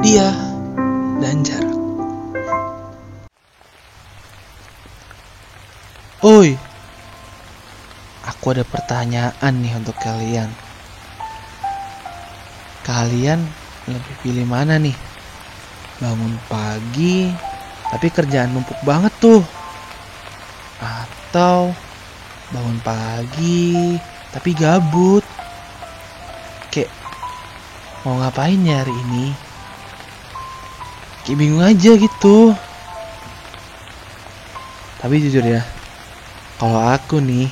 dia dan jarak. Oi, aku ada pertanyaan nih untuk kalian. Kalian lebih pilih mana nih? Bangun pagi, tapi kerjaan numpuk banget tuh. Atau bangun pagi, tapi gabut. Kayak mau ngapain ya hari ini? Kayak bingung aja gitu. Tapi jujur ya, kalau aku nih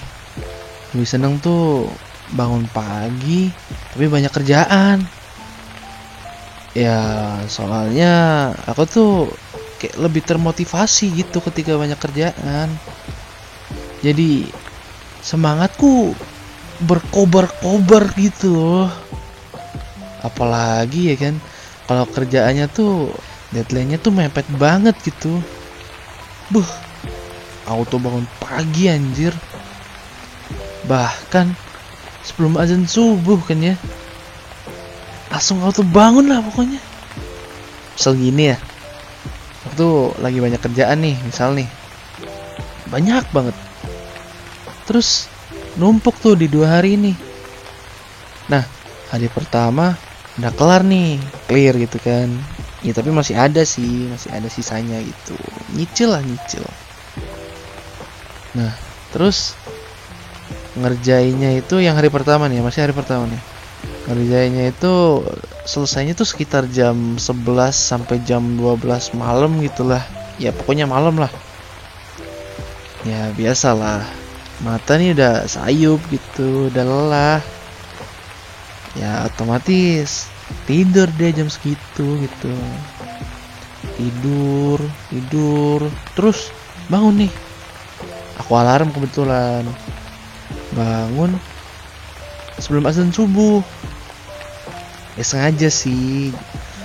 lebih seneng tuh bangun pagi tapi banyak kerjaan. Ya soalnya aku tuh kayak lebih termotivasi gitu ketika banyak kerjaan. Jadi semangatku berkobar-kobar gitu loh. Apalagi ya kan kalau kerjaannya tuh deadline-nya tuh mepet banget gitu. Buh, auto bangun pagi anjir. Bahkan sebelum azan subuh kan ya. Langsung auto bangun lah pokoknya. Misal gini ya. Waktu lagi banyak kerjaan nih, misal nih. Banyak banget. Terus numpuk tuh di dua hari ini. Nah, hari pertama udah kelar nih, clear gitu kan. Ya tapi masih ada sih, masih ada sisanya gitu. Nyicil lah nyicil. Nah, terus ngerjainnya itu yang hari pertama nih, masih hari pertama nih. Ngerjainnya itu selesainya tuh sekitar jam 11 sampai jam 12 malam gitulah. Ya pokoknya malam lah. Ya biasalah. Mata nih udah sayup gitu, udah lelah. Ya otomatis tidur deh jam segitu gitu. Tidur, tidur, terus bangun nih. Aku alarm kebetulan. Bangun. Sebelum azan subuh. Ya sengaja sih.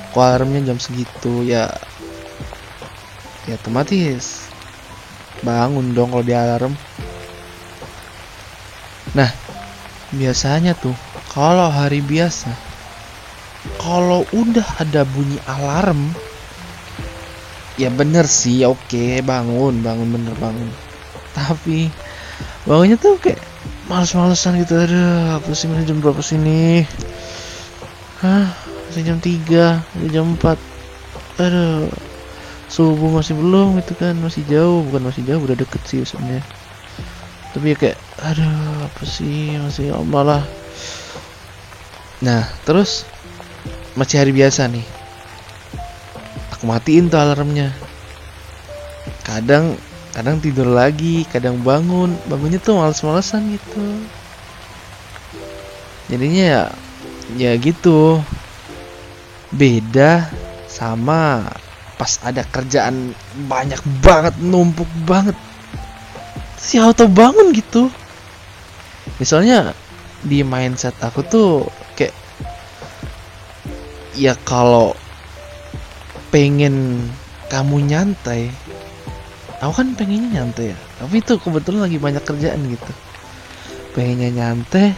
Aku alarmnya jam segitu ya. Ya otomatis. Bangun dong kalau di alarm. Nah biasanya tuh kalau hari biasa kalau udah ada bunyi alarm ya bener sih oke bangun bangun bener bangun. Tapi bangunnya tuh kayak males-malesan gitu aduh apa sih jam berapa sini hah masih jam 3 masih jam 4 aduh subuh masih belum gitu kan masih jauh bukan masih jauh udah deket sih sebenarnya tapi ya kayak aduh apa sih masih ya malah. Nah terus masih hari biasa nih. Aku matiin tuh alarmnya. Kadang kadang tidur lagi kadang bangun. Bangunnya tuh males-malesan gitu. Jadinya ya ya gitu. Beda sama pas ada kerjaan banyak banget numpuk banget. Si auto bangun gitu. Misalnya di mindset aku tuh ya kalau pengen kamu nyantai aku kan pengennya nyantai ya. Tapi itu kebetulan lagi banyak kerjaan gitu. Pengennya nyantai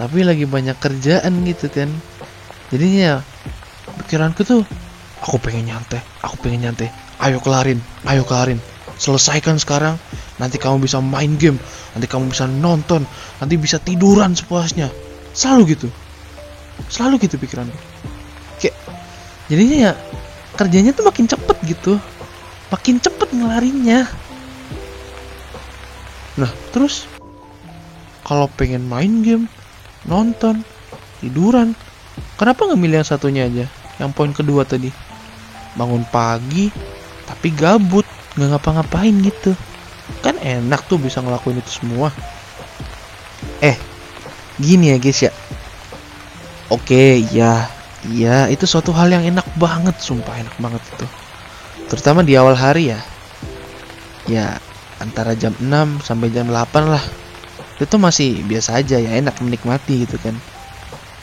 tapi lagi banyak kerjaan gitu kan. Jadinya pikiranku tuh aku pengen nyantai aku pengen nyantai. Ayo kelarin ayo kelarin. Selesaikan sekarang nanti kamu bisa main game nanti kamu bisa nonton nanti bisa tiduran sepuasnya. Selalu gitu. Selalu gitu pikiranku jadinya ya kerjanya tuh makin cepet gitu. Makin cepet ngelarinya. Nah terus? Kalau pengen main game nonton tiduran kenapa nggak milih yang satunya aja? Yang poin kedua tadi. Bangun pagi tapi gabut nggak ngapa-ngapain gitu. Kan enak tuh bisa ngelakuin itu semua. Eh gini ya guys ya. Oke ya iya itu suatu hal yang enak banget sumpah enak banget itu. Terutama di awal hari ya. Ya antara jam 6 sampai jam 8 lah. Itu masih biasa aja ya enak menikmati gitu kan.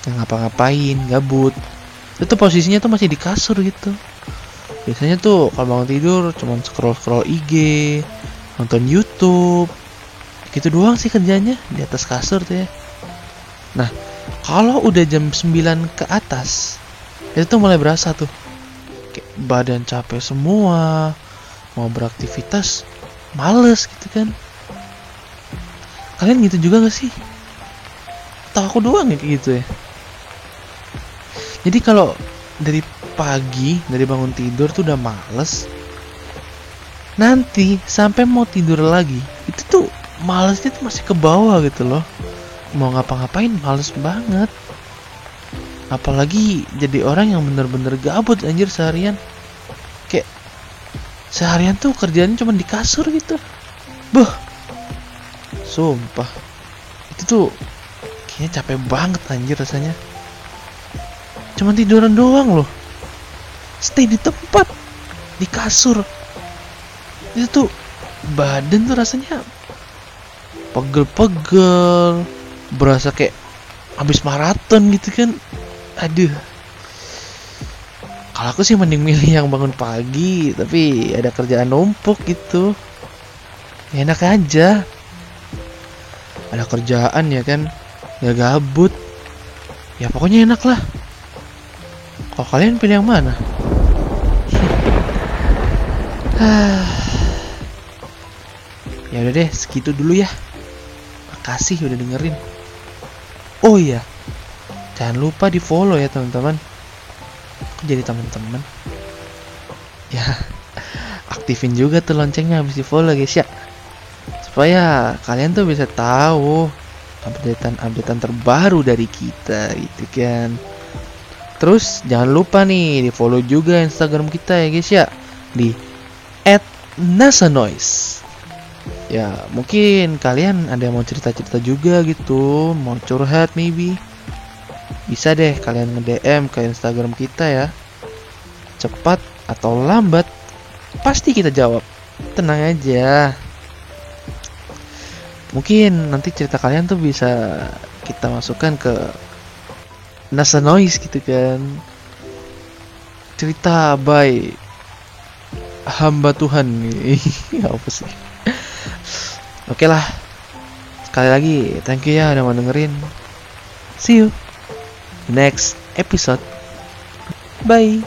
Nggak ngapa-ngapain gabut. Itu posisinya tuh masih di kasur gitu. Biasanya tuh kalau bangun tidur cuman scroll scroll IG nonton YouTube. Gitu doang sih kerjanya di atas kasur tuh ya. Nah kalau udah jam 9 ke atas itu tuh mulai berasa tuh. Badan capek semua mau beraktivitas males gitu kan. Kalian gitu juga gak sih? Atau aku doang kayak gitu ya? Jadi kalau dari pagi dari bangun tidur tuh udah males nanti sampai mau tidur lagi itu tuh malesnya tuh masih ke bawah gitu loh mau ngapa-ngapain males banget. Apalagi jadi orang yang bener-bener gabut anjir seharian. Kayak seharian tuh kerjanya cuma di kasur gitu. Buh Sumpah. Itu tuh Kayaknya capek banget anjir rasanya. Cuman tiduran doang loh. Stay di tempat. Di kasur. Itu tuh Badan tuh rasanya Pegel-pegel Berasa kayak Habis maraton gitu kan. Aduh. Kalau aku sih mending milih yang bangun pagi tapi ada kerjaan numpuk gitu. Ya enak aja. Ada kerjaan ya kan ya gabut. Ya pokoknya enak lah. Kalau kalian pilih yang mana? Ya udah deh segitu dulu ya. Makasih udah dengerin oh iya. Jangan lupa di follow ya teman-teman. Jadi teman-teman? Ya aktifin juga tuh loncengnya habis di follow guys ya. Supaya kalian tuh bisa tahu updatean updatean terbaru dari kita gitu kan. Terus jangan lupa nih di follow juga instagram kita ya guys ya. Di @nasanoise ya mungkin kalian ada yang mau cerita-cerita juga gitu mau curhat maybe bisa deh kalian nge-DM ke Instagram kita ya. Cepat atau lambat, pasti kita jawab. Tenang aja. Mungkin nanti cerita kalian tuh bisa kita masukkan ke Nasa Noise gitu kan. Cerita by hamba Tuhan. Apa sih? Oke lah. Sekali lagi, thank you ya udah mau dengerin. See you next episode. Bye.